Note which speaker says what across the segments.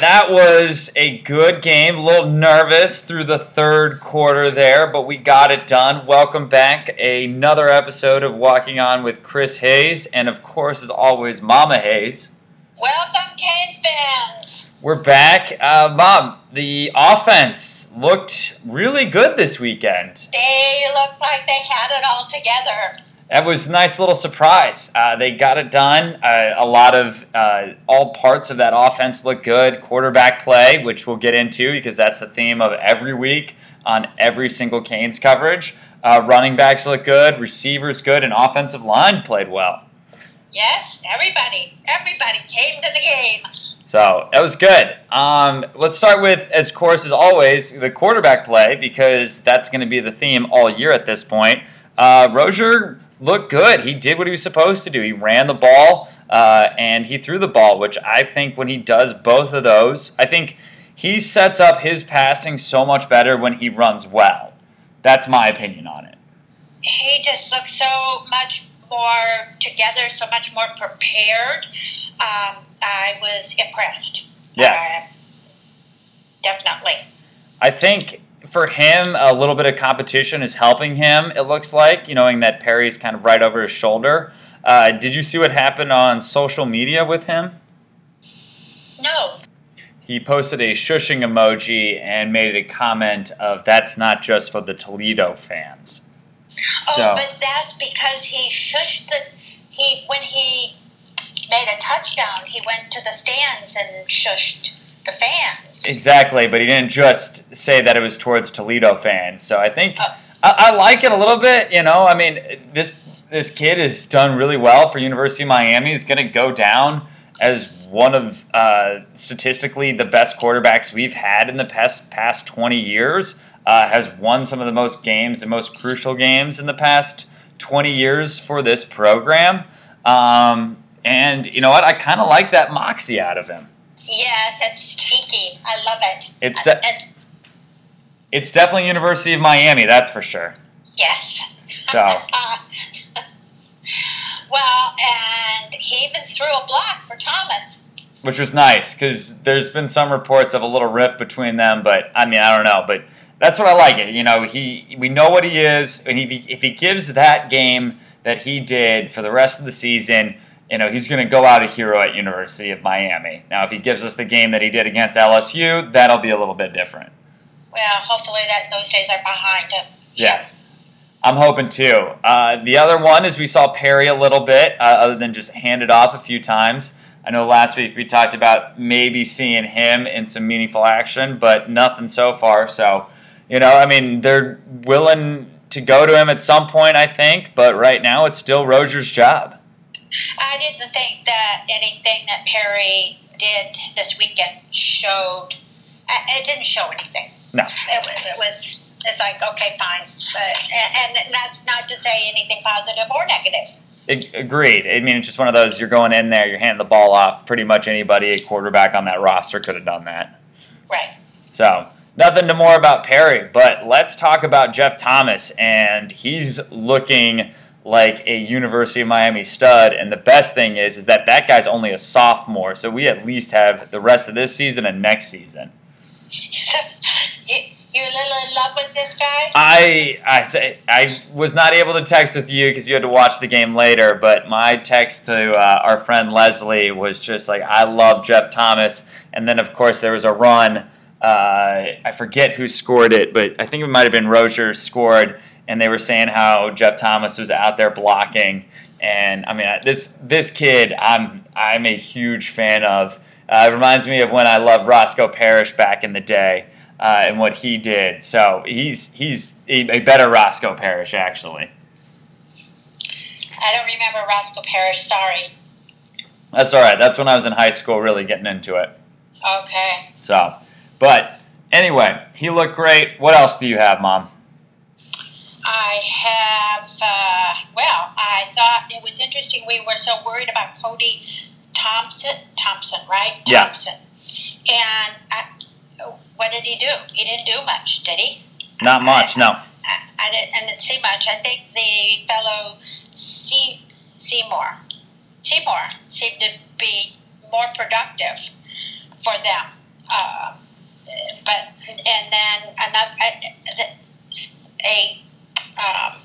Speaker 1: that was a good game. A little nervous through the third quarter there, but we got it done. Welcome back. Another episode of Walking On with Chris Hayes, and of course, as always, Mama Hayes.
Speaker 2: Welcome, Canes fans.
Speaker 1: We're back. Uh, Mom, the offense looked really good this weekend.
Speaker 2: They looked like they had it all together.
Speaker 1: That was a nice little surprise. Uh, they got it done. Uh, a lot of uh, all parts of that offense look good. Quarterback play, which we'll get into because that's the theme of every week on every single Canes coverage. Uh, running backs look good. Receivers good, and offensive line played well.
Speaker 2: Yes, everybody, everybody came to the game.
Speaker 1: So that was good. Um, let's start with, as course as always, the quarterback play because that's going to be the theme all year at this point. Uh, Rosier looked good. He did what he was supposed to do. He ran the ball uh, and he threw the ball, which I think when he does both of those, I think he sets up his passing so much better when he runs well. That's my opinion on it.
Speaker 2: He just looks so much more together, so much more prepared. Um, I was impressed.
Speaker 1: Yes.
Speaker 2: Uh, definitely.
Speaker 1: I think for him, a little bit of competition is helping him. It looks like, you knowing that Perry's kind of right over his shoulder. Uh, did you see what happened on social media with him?
Speaker 2: No.
Speaker 1: He posted a shushing emoji and made a comment of "That's not just for the Toledo fans."
Speaker 2: Oh, but that's because he shushed the he when he made a touchdown. He went to the stands and shushed the fans.
Speaker 1: Exactly, but he didn't just say that it was towards Toledo fans. So I think
Speaker 2: Oh.
Speaker 1: I, I like it a little bit. You know, I mean, this this kid has done really well for University of Miami. He's going to go down as one of uh, statistically the best quarterbacks we've had in the past past twenty years. Uh, has won some of the most games, the most crucial games in the past twenty years for this program. Um, and you know what? I kind of like that moxie out of him.
Speaker 2: Yes, it's cheeky. I love it.
Speaker 1: It's de-
Speaker 2: it's-
Speaker 1: It's definitely University of Miami, that's for sure.
Speaker 2: yes.
Speaker 1: So
Speaker 2: well, and he even threw a block for Thomas.
Speaker 1: which was nice because there's been some reports of a little rift between them, but I mean I don't know, but that's what I like it. You know, he we know what he is, and if he, if he gives that game that he did for the rest of the season, you know he's going to go out a hero at University of Miami. Now, if he gives us the game that he did against LSU, that'll be a little bit different.
Speaker 2: Well, hopefully that those days are behind him.
Speaker 1: Yes. I'm hoping too. Uh, the other one is we saw Perry a little bit, uh, other than just hand it off a few times. I know last week we talked about maybe seeing him in some meaningful action, but nothing so far. So, you know, I mean, they're willing to go to him at some point, I think, but right now it's still Rosier's job.
Speaker 2: I didn't think that anything that Perry did this weekend showed. uh, It didn't show anything.
Speaker 1: No.
Speaker 2: It was. It was it's like okay, fine, but and, and that's not to say anything positive or negative.
Speaker 1: Ag- Agreed. I mean, it's just one of those you're going in there, you're handing the ball off. Pretty much anybody, a quarterback on that roster could have done that.
Speaker 2: Right.
Speaker 1: So, nothing to more about Perry, but let's talk about Jeff Thomas. And he's looking like a University of Miami stud. And the best thing is, is that that guy's only a sophomore. So we at least have the rest of this season and next season.
Speaker 2: you, you're a little in love with this guy.
Speaker 1: I I say I was not able to text with you because you had to watch the game later. But my text to uh, our friend Leslie was just like, "I love Jeff Thomas." And then of course there was a run. Uh, I forget who scored it, but I think it might have been Rosier scored, and they were saying how Jeff Thomas was out there blocking. And I mean, this this kid, I'm I'm a huge fan of. Uh, it reminds me of when I loved Roscoe Parrish back in the day uh, and what he did. So he's he's a, better Roscoe Parrish actually.
Speaker 2: I don't remember Roscoe Parrish. Sorry.
Speaker 1: That's all right. That's when I was in high school, really getting into it.
Speaker 2: Okay.
Speaker 1: So, but anyway, he looked great. What else do you have, Mom?
Speaker 2: I have. Uh, well, I thought it was interesting. We were so worried about Cody Thompson. Thompson, right?
Speaker 1: Yeah.
Speaker 2: Thompson. And I, what did he do? He didn't do much, did he?
Speaker 1: Not much, no.
Speaker 2: I, I, didn't, I didn't see much. I think the fellow Se- Seymour, Seymour seemed to be more productive for them. uh, but and then another a um,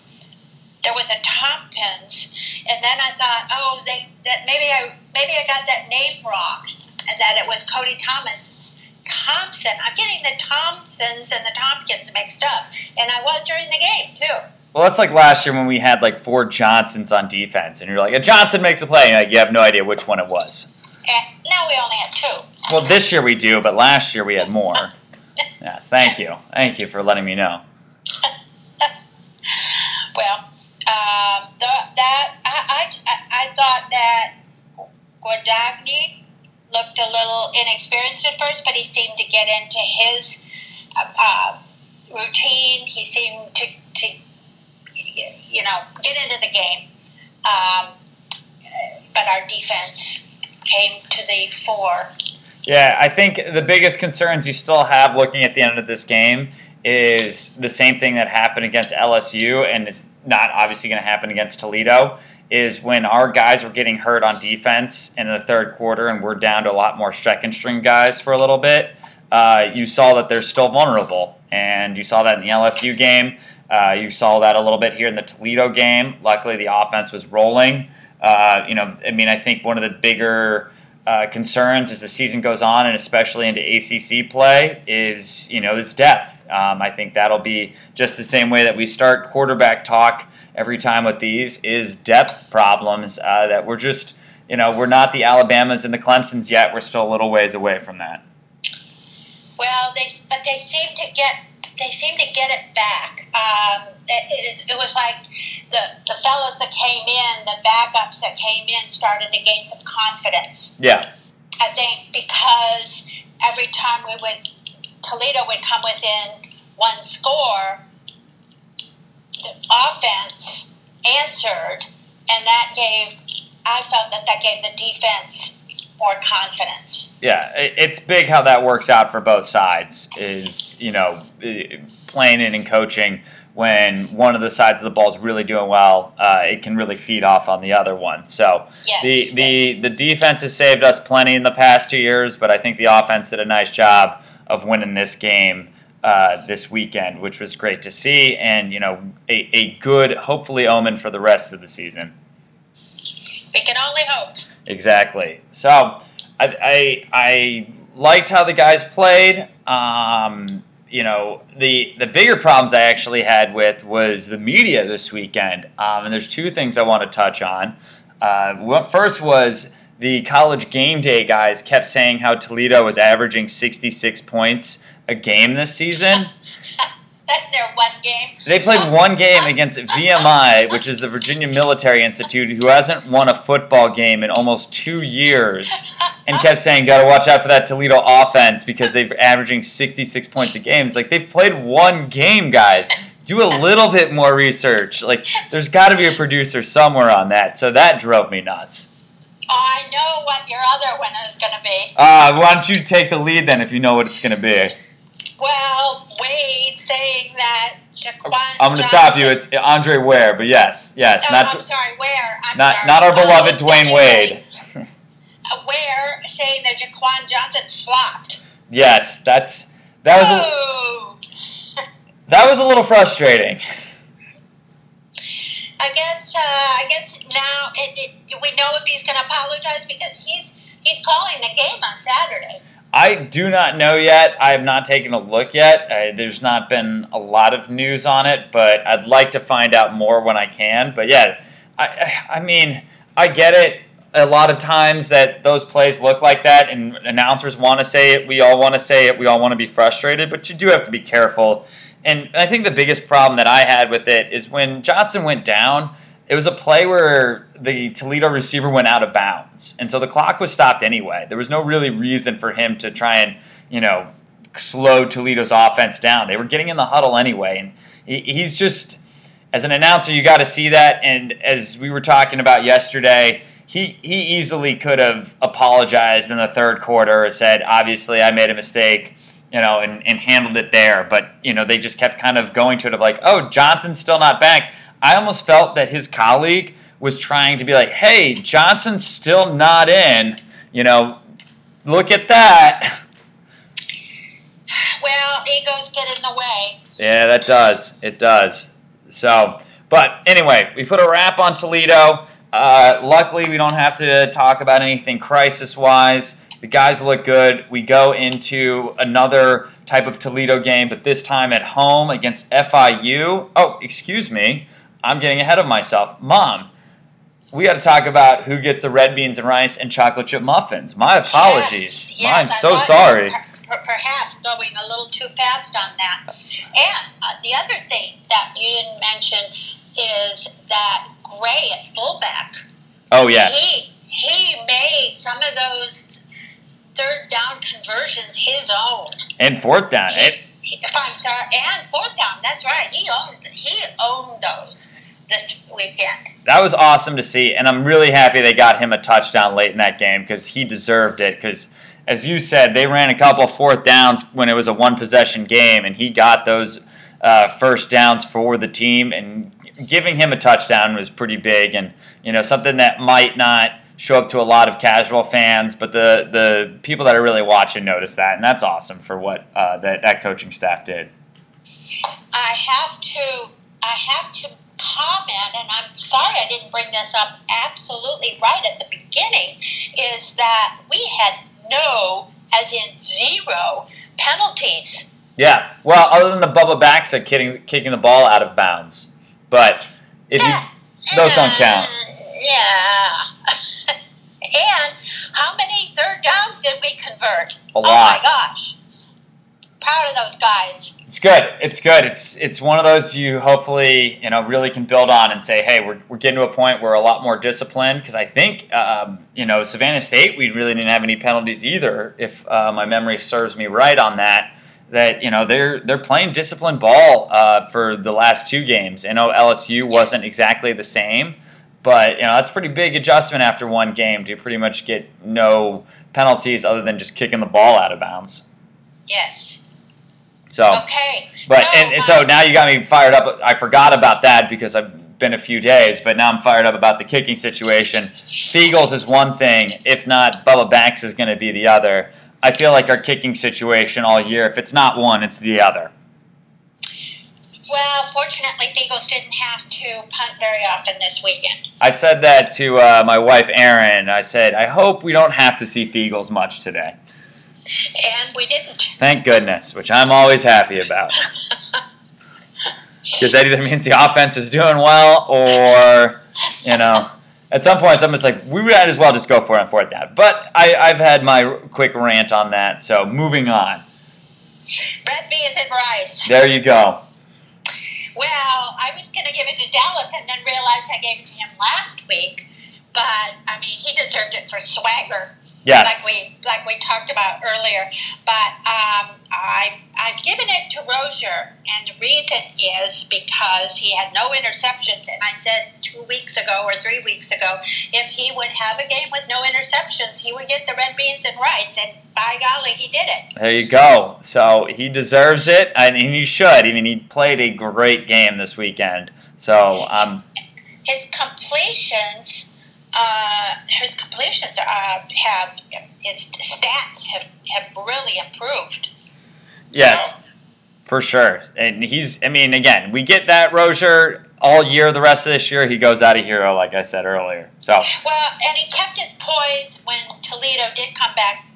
Speaker 2: there was a Tompkins, and then I thought, oh, they that maybe I maybe I got that name wrong, and that it was Cody Thomas. Thompson. I'm getting the Thompsons and the Tompkins mixed up, and I was during the game too.
Speaker 1: Well, that's like last year when we had like four Johnsons on defense, and you're like, a Johnson makes a play, and like, you have no idea which one it was.
Speaker 2: And now we only have two.
Speaker 1: Well, this year we do, but last year we had more. yes, thank you. Thank you for letting me know.
Speaker 2: Well, um, the, that I, I, I thought that Guadagni looked a little inexperienced at first, but he seemed to get into his uh, uh, routine. He seemed to, to, you know, get into the game. Um, but our defense came to the fore.
Speaker 1: Yeah, I think the biggest concerns you still have looking at the end of this game is the same thing that happened against LSU, and it's not obviously going to happen against Toledo. Is when our guys were getting hurt on defense in the third quarter, and we're down to a lot more second string guys for a little bit. Uh, you saw that they're still vulnerable, and you saw that in the LSU game. Uh, you saw that a little bit here in the Toledo game. Luckily, the offense was rolling. Uh, you know, I mean, I think one of the bigger uh, concerns as the season goes on, and especially into ACC play, is you know its depth. Um, I think that'll be just the same way that we start quarterback talk every time with these is depth problems uh, that we're just you know we're not the Alabamas and the Clemsons yet. We're still a little ways away from that.
Speaker 2: Well, they but they seem to get they seem to get it back. Um, it, it, was like the, the fellows that came in, the backups that came in, started to gain some confidence.
Speaker 1: Yeah.
Speaker 2: I think because every time we would, Toledo would come within one score, the offense answered, and that gave, I felt that that gave the defense more confidence.
Speaker 1: Yeah, it's big how that works out for both sides. Is you know playing in and coaching when one of the sides of the ball is really doing well, uh, it can really feed off on the other one. So
Speaker 2: yes.
Speaker 1: the the the defense has saved us plenty in the past two years, but I think the offense did a nice job of winning this game. Uh, this weekend, which was great to see, and you know, a, a good, hopefully, omen for the rest of the season.
Speaker 2: We can only hope.
Speaker 1: Exactly. So I, I, I liked how the guys played. Um, you know, the the bigger problems I actually had with was the media this weekend. Um, and there's two things I want to touch on. Uh, first was the college game day guys kept saying how Toledo was averaging 66 points a game this season.
Speaker 2: Their one game.
Speaker 1: They played one game against VMI, which is the Virginia Military Institute, who hasn't won a football game in almost two years, and kept saying, "Got to watch out for that Toledo offense because they're averaging 66 points a game." It's like they've played one game, guys. Do a little bit more research. Like, there's got to be a producer somewhere on that. So that drove me nuts.
Speaker 2: I know what your other one is going to be.
Speaker 1: Uh, why don't you take the lead then if you know what it's going to be?
Speaker 2: Well, Wade saying that Jaquan
Speaker 1: I'm going to stop you. It's Andre Ware, but yes, yes.
Speaker 2: Oh, not, I'm sorry, Ware. I'm
Speaker 1: not,
Speaker 2: sorry.
Speaker 1: not our beloved Dwyane Wade.
Speaker 2: Ware saying that Jaquan Johnson flopped.
Speaker 1: Yes, that's that was a, that was a little frustrating.
Speaker 2: I guess uh, I guess now it, it, we know if he's going to apologize because he's he's calling the game on Saturday.
Speaker 1: I do not know yet. I have not taken a look yet. Uh, there's not been a lot of news on it, but I'd like to find out more when I can. But yeah, I, I mean, I get it. A lot of times that those plays look like that, and announcers want to say it. We all want to say it. We all want to be frustrated, but you do have to be careful. And I think the biggest problem that I had with it is when Johnson went down it was a play where the Toledo receiver went out of bounds. And so the clock was stopped anyway. There was no really reason for him to try and, you know, slow Toledo's offense down. They were getting in the huddle anyway. And he's just, as an announcer, you got to see that. And as we were talking about yesterday, he, he easily could have apologized in the third quarter or said, obviously, I made a mistake you know, and, and handled it there. But, you know, they just kept kind of going to it of like, oh, Johnson's still not back. I almost felt that his colleague was trying to be like, hey, Johnson's still not in. You know, look at that.
Speaker 2: Well, egos get in the way.
Speaker 1: Yeah, that does. It does. So, but anyway, we put a wrap on Toledo. Uh, luckily, we don't have to talk about anything crisis wise. The guys look good. We go into another type of Toledo game, but this time at home against FIU. Oh, excuse me. I'm getting ahead of myself. Mom, we got to talk about who gets the red beans and rice and chocolate chip muffins. My apologies.
Speaker 2: Yes, yes,
Speaker 1: I'm so sorry.
Speaker 2: you were per- perhaps going a little too fast on that. And uh, the other thing that you didn't mention is that Gray at fullback.
Speaker 1: Oh, yes.
Speaker 2: He he made some of those third down conversions his own.
Speaker 1: And fourth down. It,
Speaker 2: He- If I'm sorry, and fourth down. That's right. He owned he owned those this weekend.
Speaker 1: that was awesome to see, and I'm really happy they got him a touchdown late in that game because he deserved it. Because as you said, they ran a couple fourth downs when it was a one possession game, and he got those uh, first downs for the team. And giving him a touchdown was pretty big, and you know something that might not show up to a lot of casual fans, but the the people that are really watching notice that, and that's awesome for what uh, that that coaching staff did.
Speaker 2: I have to I have to comment, and I'm sorry I didn't bring this up absolutely right at the beginning, is that we had no, as in zero, penalties.
Speaker 1: Yeah. Well, other than the Bubba Baxa kicking kicking the ball out of bounds, but if you those don't count.
Speaker 2: Mm, Yeah. and how many third downs did we convert?
Speaker 1: A lot.
Speaker 2: Oh my gosh. Proud of those guys.
Speaker 1: It's good. It's good. It's it's one of those you hopefully you know really can build on and say, hey, we're, we're getting to a point where we're a lot more disciplined because I think um, you know Savannah State we really didn't have any penalties either if uh, my memory serves me right on that. That you know they're they're playing disciplined ball uh, for the last two games. I know LSU wasn't exactly the same, but you know that's a pretty big adjustment after one game to pretty much get no penalties other than just kicking the ball out of bounds.
Speaker 2: Yes.
Speaker 1: So.
Speaker 2: Okay.
Speaker 1: But
Speaker 2: So,
Speaker 1: and, and so now you got me fired up. I forgot about that because I've been a few days, but now I'm fired up about the kicking situation. Feagles is one thing, if not Bubba Baxa is going to be the other. I feel like our kicking situation all year, if it's not one, it's the other.
Speaker 2: Well, fortunately, Feagles didn't have to punt very often this weekend.
Speaker 1: I said that to uh, my wife Erin. I said, I hope we don't have to see Feagles much today.
Speaker 2: And we didn't.
Speaker 1: Thank goodness, which I'm always happy about. Because that either means the offense is doing well or, you know, at some point someone's like, we might as well just go for it on fourth down. But I, I've had my quick rant on that, so moving on.
Speaker 2: Red beans and rice.
Speaker 1: There you go.
Speaker 2: Well, I was going to give it to Dallas and then realized I gave it to him last week. But, I mean, he deserved it for swagger.
Speaker 1: Yes.
Speaker 2: Like we like we talked about earlier, but um, I I've given it to Rosier, and the reason is because he had no interceptions, and I said two weeks ago or three weeks ago, if he would have a game with no interceptions, he would get the red beans and rice, and by golly, he did it.
Speaker 1: There you go. So he deserves it, and he should. I mean, he played a great game this weekend. So um,
Speaker 2: His completions. Uh, his completions uh, have his stats have, have really improved.
Speaker 1: Yes, for sure. And he's, I mean, again, we get that Rosier all year, the rest of this year. He goes out a hero, like I said earlier. So,
Speaker 2: Well, and he kept his poise when Toledo did come back.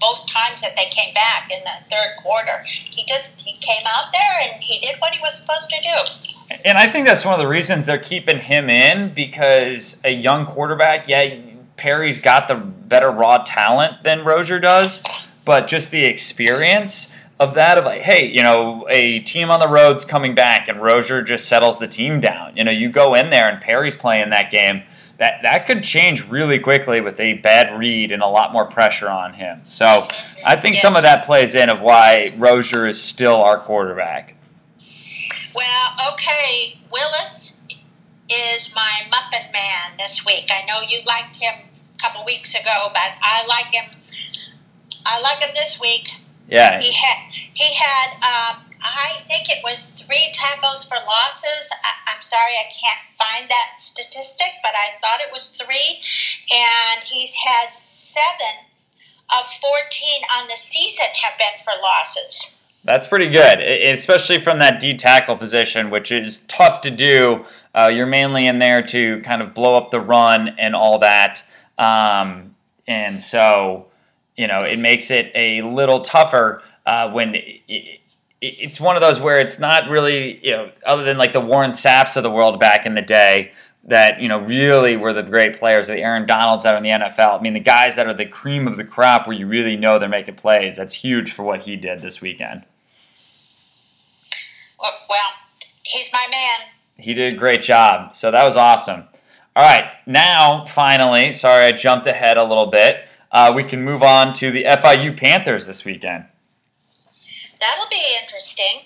Speaker 2: Both times that they came back in the third quarter, he just he came out there and he did what he was supposed to do.
Speaker 1: And I think that's one of the reasons they're keeping him in because a young quarterback, yeah, Perry's got the better raw talent than Rosier does, but just the experience of that of like, hey, you know, a team on the road's coming back and Rosier just settles the team down. You know, you go in there and Perry's playing that game. That, that could change really quickly with a bad read and a lot more pressure on him. So I think some of that plays in of why Rosier is still our quarterback.
Speaker 2: Well, okay, Willis is my Muffin Man this week. I know you liked him a couple weeks ago, but I like him. I like him this week.
Speaker 1: Yeah,
Speaker 2: He had he had um, I think it was three tackles for losses. I, I'm sorry I can't find that statistic, but I thought it was three, and he's had seven of fourteen on the season have been for losses.
Speaker 1: That's pretty good, especially from that D tackle position, which is tough to do. Uh, you're mainly in there to kind of blow up the run and all that. Um, and so, you know, it makes it a little tougher uh, when it, it's one of those where it's not really, you know, other than like the Warren Sapps of the world back in the day that, you know, really were the great players, the Aaron Donalds are in the NFL. I mean, the guys that are the cream of the crop where you really know they're making plays. That's huge for what he did this weekend.
Speaker 2: Well, he's my man.
Speaker 1: He did a great job. So that was awesome. All right, now finally, sorry I jumped ahead a little bit. Uh, we can move on to the FIU Panthers this weekend.
Speaker 2: That'll be interesting.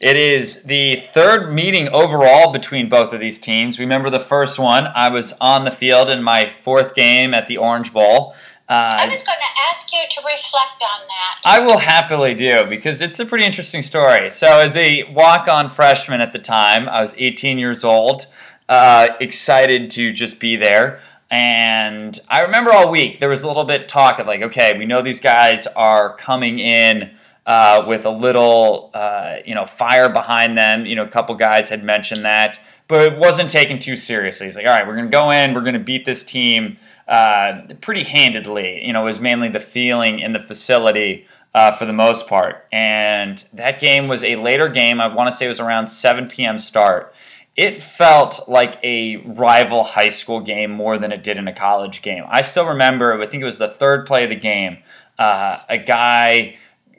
Speaker 1: It is the third meeting overall between both of these teams. Remember the first one? I was on the field in my fourth game at the Orange Bowl.
Speaker 2: Uh, I was going to ask you to reflect on that.
Speaker 1: I will happily do because it's a pretty interesting story. So, as a walk on freshman at the time, I was 18 years old, uh, excited to just be there. And I remember all week there was a little bit talk of like, okay, we know these guys are coming in uh, with a little, uh, you know, fire behind them. You know, a couple guys had mentioned that, but it wasn't taken too seriously. It's like, all right, we're going to go in, we're going to beat this team uh, pretty handedly. You know, it was mainly the feeling in the facility uh, for the most part. And that game was a later game. I want to say it was around 7 p.m. start. It felt like a rival high school game more than it did in a college game. I still remember, I think it was the third play of the game. Uh, a guy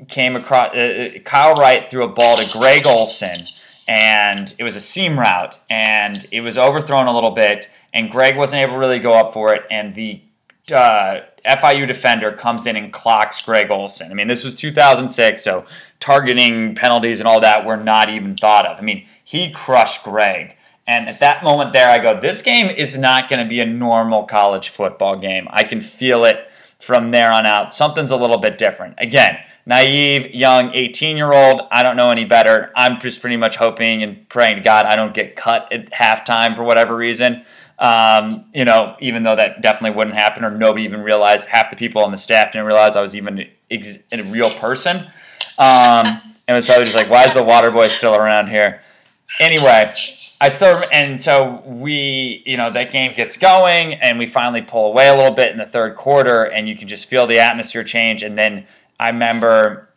Speaker 1: came across, uh, uh, Kyle Wright threw a ball to Greg Olsen and it was a seam route, and it was overthrown a little bit and Greg wasn't able to really go up for it, and the uh, FIU defender comes in and clocks Greg Olsen. I mean, this was 2006, so targeting penalties and all that were not even thought of. I mean, he crushed Greg. And at that moment there, I go, this game is not going to be a normal college football game. I can feel it from there on out. Something's a little bit different. Again, naive, young, 18 year old. I don't know any better. I'm just pretty much hoping and praying to God I don't get cut at halftime for whatever reason. Um, you know, even though that definitely wouldn't happen, or nobody even realized, half the people on the staff didn't realize I was even ex- a real person. Um, and it was probably just like, why is the water boy still around here? Anyway, I still, and so we, you know, that game gets going, and we finally pull away a little bit in the third quarter, and you can just feel the atmosphere change. And then I remember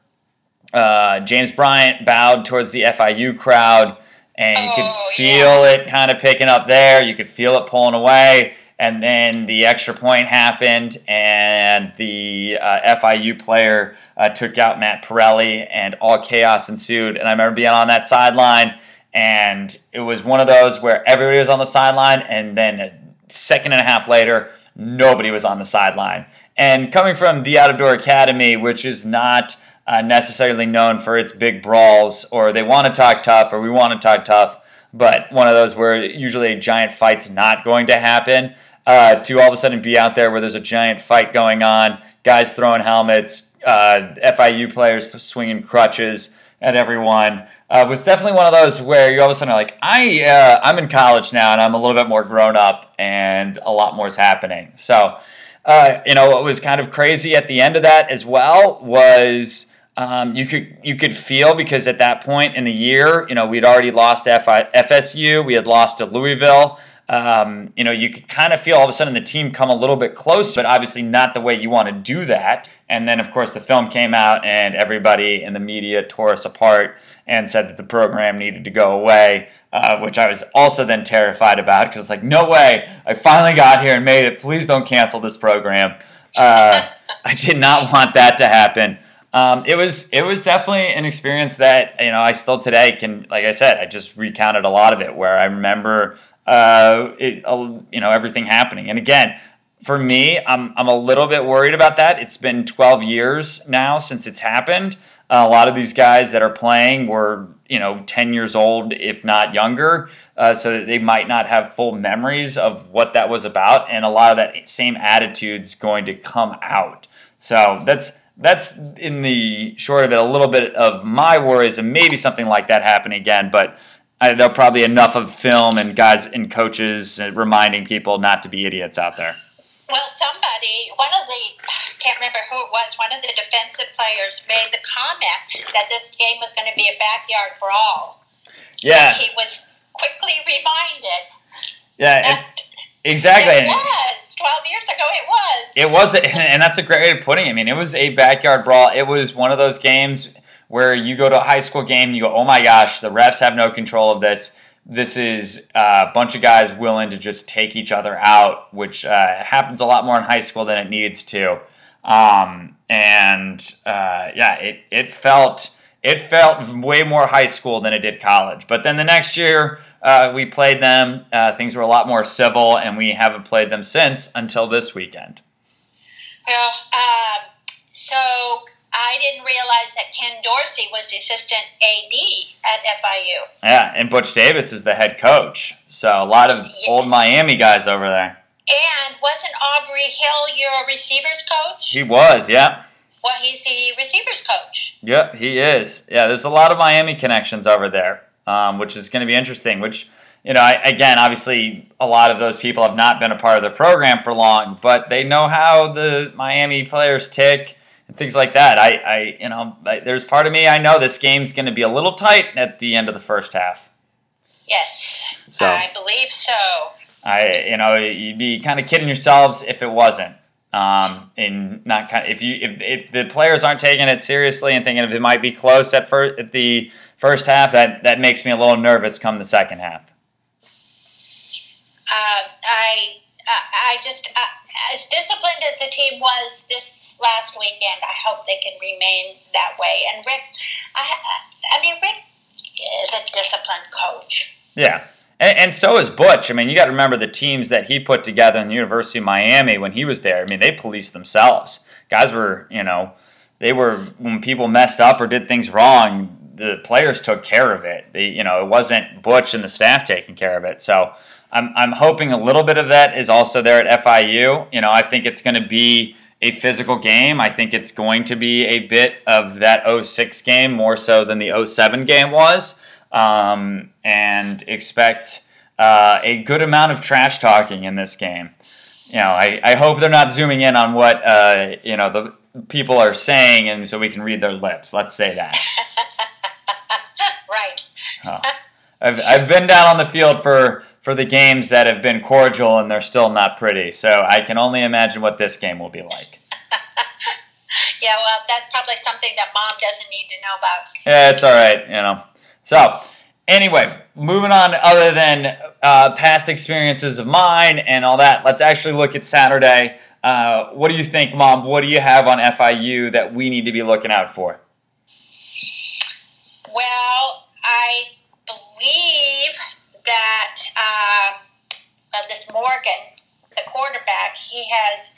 Speaker 1: uh, James Bryant bowed towards the FIU crowd and you could oh, feel yeah. it kind of picking up there. You could feel it pulling away, and then the extra point happened, and the uh, FIU player uh, took out Matt Perrelli, and all chaos ensued. And I remember being on that sideline, and it was one of those where everybody was on the sideline, and then a second and a half later, nobody was on the sideline. And coming from the Out of Door Academy, which is not uh, necessarily known for its big brawls, or they want to talk tough, or we want to talk tough, but one of those where usually a giant fight's not going to happen. Uh, to all of a sudden be out there where there's a giant fight going on, guys throwing helmets, uh, FIU players swinging crutches at everyone. Uh, was definitely one of those where you all of a sudden are like, I, uh, I'm in college now and I'm a little bit more grown up and a lot more is happening. So, uh, you know, what was kind of crazy at the end of that as well was um, you could you could feel because at that point in the year, you know, we'd already lost FSU, we had lost to Louisville. Um, you know, you could kind of feel all of a sudden the team come a little bit closer, but obviously not the way you want to do that. And then, of course, the film came out, and everybody in the media tore us apart and said that the program needed to go away, uh, which I was also then terrified about because it's like, no way, I finally got here and made it. Please don't cancel this program. Uh, I did not want that to happen um, it was it was definitely an experience that you know I still today can like I said I just recounted a lot of it where I remember uh, it you know everything happening. And again for me I'm I'm a little bit worried about that. It's been 12 years now since it's happened. Uh, a lot of these guys that are playing were you know 10 years old if not younger. Uh, so they might not have full memories of what that was about. And a lot of that same attitude's going to come out. So that's that's in the short of it a little bit of my worries and maybe something like that happen again. But I, there'll probably enough of film and guys and coaches reminding people not to be idiots out there.
Speaker 2: Well, somebody, one of the, I can't remember who it was, one of the defensive players made the comment that this game was going to be a backyard brawl.
Speaker 1: Yeah.
Speaker 2: He was quickly reminded.
Speaker 1: Yeah, it, exactly.
Speaker 2: It was. 12 years ago, it was.
Speaker 1: It was, and that's a great way of putting it. I mean, it was a backyard brawl. It was one of those games where you go to a high school game and you go, oh my gosh, the refs have no control of this. This is a bunch of guys willing to just take each other out, which uh, happens a lot more in high school than it needs to. Um, and uh, yeah, it, it felt it felt way more high school than it did college. But then the next year uh, we played them, uh, things were a lot more civil, and we haven't played them since until this weekend.
Speaker 2: Well, um, so I didn't realize that Ken Dorsey was the assistant AD at FIU.
Speaker 1: Yeah, and Butch Davis is the head coach. So a lot of
Speaker 2: Yeah.
Speaker 1: old Miami guys over there.
Speaker 2: And wasn't Aubrey Hill your receivers coach?
Speaker 1: He was, yeah.
Speaker 2: Well, he's the receivers coach.
Speaker 1: Yep, he is. Yeah, there's a lot of Miami connections over there, um, which is going to be interesting. Which, you know, I, again, obviously, a lot of those people have not been a part of the program for long, but they know how the Miami players tick and things like that. I, I you know, I, there's part of me I know this game's going to be a little tight at the end of the first half.
Speaker 2: Yes,
Speaker 1: So
Speaker 2: I believe so.
Speaker 1: I, you know, you'd be kind of kidding yourselves if it wasn't. Um, and not kind of, if you if, if the players aren't taking it seriously and thinking if it might be close at first at the first half, that that makes me a little nervous come the second half.
Speaker 2: Uh, I, I, just, uh, as disciplined as the team was this last weekend, I hope they can remain that way. And Richt, I, I mean, Richt is a disciplined coach.
Speaker 1: Yeah. And, and so is Butch. I mean, you got to remember the teams that he put together in the University of Miami when he was there. I mean, they policed themselves. Guys were, you know, they were when people messed up or did things wrong, the players took care of it. They, you know, it wasn't Butch and the staff taking care of it. So I'm, I'm hoping a little bit of that is also there at FIU. You know, I think it's going to be a physical game. I think it's going to be a bit of that 06 game more so than the 07 game was. Um, and expect uh, a good amount of trash talking in this game. You know, I, I hope they're not zooming in on what uh, you know the people are saying, and so we can read their lips. Let's say that.
Speaker 2: right.
Speaker 1: Oh. I've, I've been down on the field for, for the games that have been cordial and they're still not pretty. So I can only imagine what this game will be like.
Speaker 2: Yeah, well, that's probably something that mom doesn't need to know about.
Speaker 1: Yeah, it's all right, you know. So, anyway, moving on, other than uh, past experiences of mine and all that, let's actually look at Saturday. Uh, what do you think, Mom? What do you have on FIU that we need to be looking out for?
Speaker 2: Well, I believe that uh, uh, this Morgan, the quarterback, he has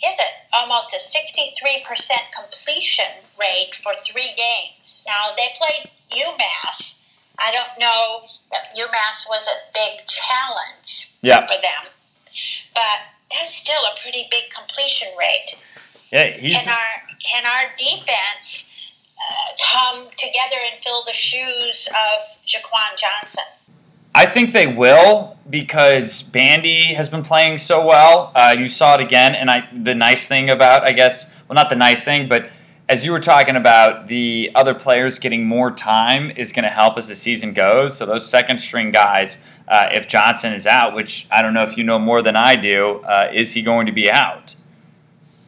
Speaker 2: has a, almost a 63% completion rate for three games. Now, they played UMass. I don't know that UMass was a big challenge
Speaker 1: Yeah,
Speaker 2: for them, but that's still a pretty big completion rate.
Speaker 1: yeah, he's
Speaker 2: Can our can our defense uh, come together and fill the shoes of Jaquan Johnson?
Speaker 1: I think they will because Bandy has been playing so well. Uh, you saw it again, and I the nice thing about I guess well not the nice thing, but as you were talking about the other players getting more time is going to help as the season goes. So those second string guys, uh, if Johnson is out, which I don't know if you know more than I do, uh, is he going to be out?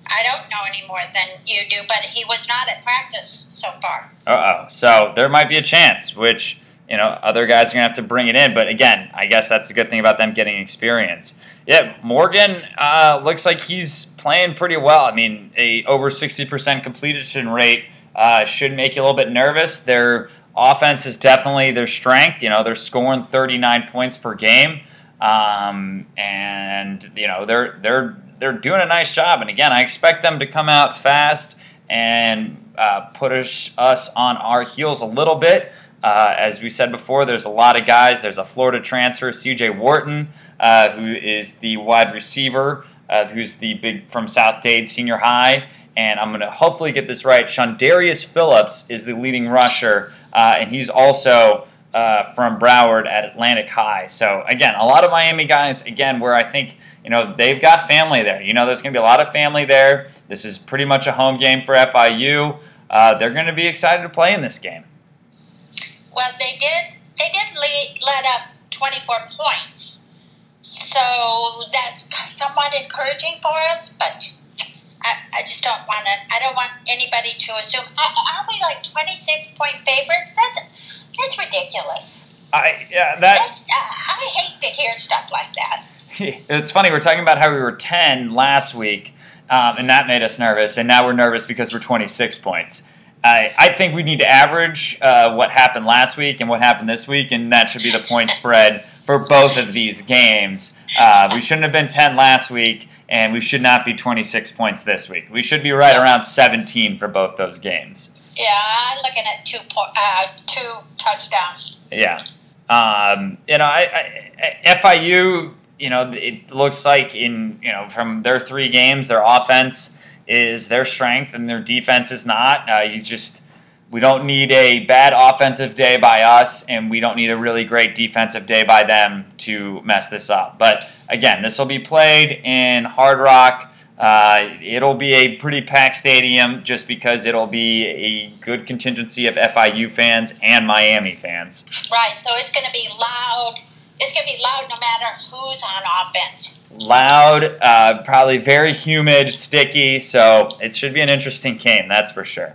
Speaker 2: I don't know any more than you do, but he was not at practice so far.
Speaker 1: Uh oh. So there might be a chance, which, you know, other guys are going to have to bring it in. But again, I guess that's the good thing about them getting experience. Yeah, Morgan uh, looks like he's playing pretty well. I mean, a over 60% completion rate uh, should make you a little bit nervous. Their offense is definitely their strength. You know, they're scoring 39 points per game. Um, and, you know, they're, they're, they're doing a nice job. And again, I expect them to come out fast and uh, put us, us on our heels a little bit. Uh, as we said before, there's a lot of guys. There's a Florida transfer, CJ Worton, uh, who is the wide receiver, uh, who's the big from South Dade Senior High. And I'm going to hopefully get this right. Shondarius Phillips is the leading rusher, uh, and he's also uh, from Broward at Atlantic High. So again, a lot of Miami guys. Again, where I think you know they've got family there. You know, there's going to be a lot of family there. This is pretty much a home game for FIU. Uh, they're going to be excited to play in this game.
Speaker 2: Well, they did. They did lead, let up 24 points, so that's somewhat encouraging for us. But I, I just don't want to. I don't want anybody to assume. Aren't we like 26 point favorites? That's that's ridiculous.
Speaker 1: I yeah that.
Speaker 2: That's, uh, I hate to hear stuff like that.
Speaker 1: it's funny. We're talking about how we were 10 last week, um, and that made us nervous, and now we're nervous because we're 26 points. I, I think we need to average uh, what happened last week and what happened this week, and that should be the point spread for both of these games. Uh, we shouldn't have been 10 last week, and we should not be 26 points this week. We should be right around 17 for both those games.
Speaker 2: Yeah, I'm looking at two po- uh, two touchdowns.
Speaker 1: Yeah. Um, you know, I, I, FIU, you know, it looks like in, you know, from their three games, their offense is their strength and their defense is not. Uh, you just, we don't need a bad offensive day by us, and we don't need a really great defensive day by them to mess this up. But again, this will be played in Hard Rock. Uh, it'll be a pretty packed stadium just because it'll be a good contingency of FIU fans and Miami fans.
Speaker 2: Right, so it's going to be loud. It's going to be loud no matter who's on offense.
Speaker 1: Loud, uh, probably very humid, sticky, so it should be an interesting game, that's for sure.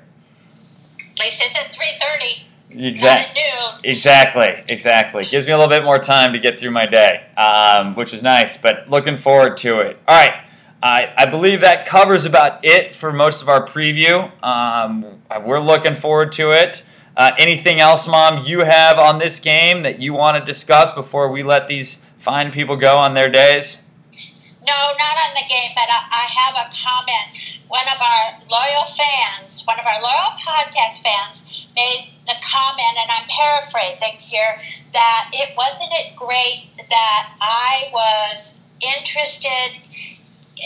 Speaker 2: At least it's at 3.30.
Speaker 1: Exactly. Exactly. Exactly. Gives me a little bit more time to get through my day, um, which is nice. But looking forward to it. All right. I, I believe that covers about it for most of our preview. Um, we're looking forward to it. Uh, anything else, Mom, you have on this game that you want to discuss before we let these fine people go on their days?
Speaker 2: No, not on the game, but I, I have a comment. One of our loyal fans, one of our loyal podcast fans, made the comment, and I'm paraphrasing here, that it wasn't it great that I was interested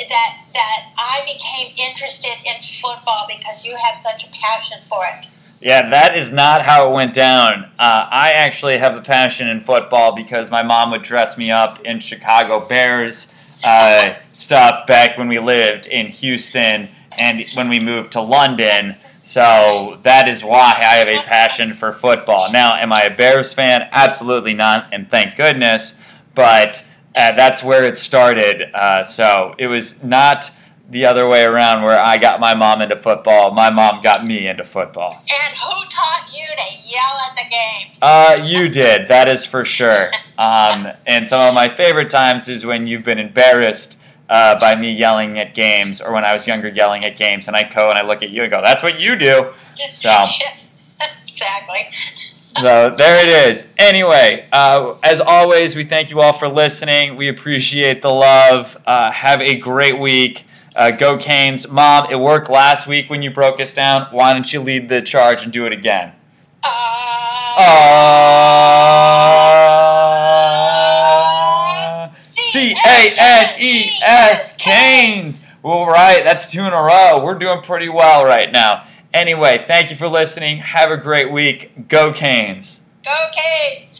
Speaker 2: that that I became interested in football because you have such a passion for it.
Speaker 1: Yeah, that is not how it went down. Uh, I actually have the passion in football because my mom would dress me up in Chicago Bears uh, stuff back when we lived in Houston and when we moved to London. So that is why I have a passion for football. Now, am I a Bears fan? Absolutely not, and thank goodness. But uh, that's where it started. Uh, so it was not the other way around where I got my mom into football. My mom got me into football.
Speaker 2: And who taught you to yell at the game?
Speaker 1: Uh, you did. That is for sure. Um, and some of my favorite times is when you've been embarrassed uh, by me yelling at games, or when I was younger yelling at games, and I go and I look at you and go, "That's what you do." So
Speaker 2: exactly.
Speaker 1: so there it is. Anyway, uh, as always, we thank you all for listening. We appreciate the love. Uh, have a great week. Uh, go Canes. Mom, it worked last week when you broke us down. Why don't you lead the charge and do it again? Uh, C A N E S Canes. All right, that's two in a row. We're doing pretty well right now. Anyway, thank you for listening. Have a great week. Go Canes.
Speaker 2: Go Canes.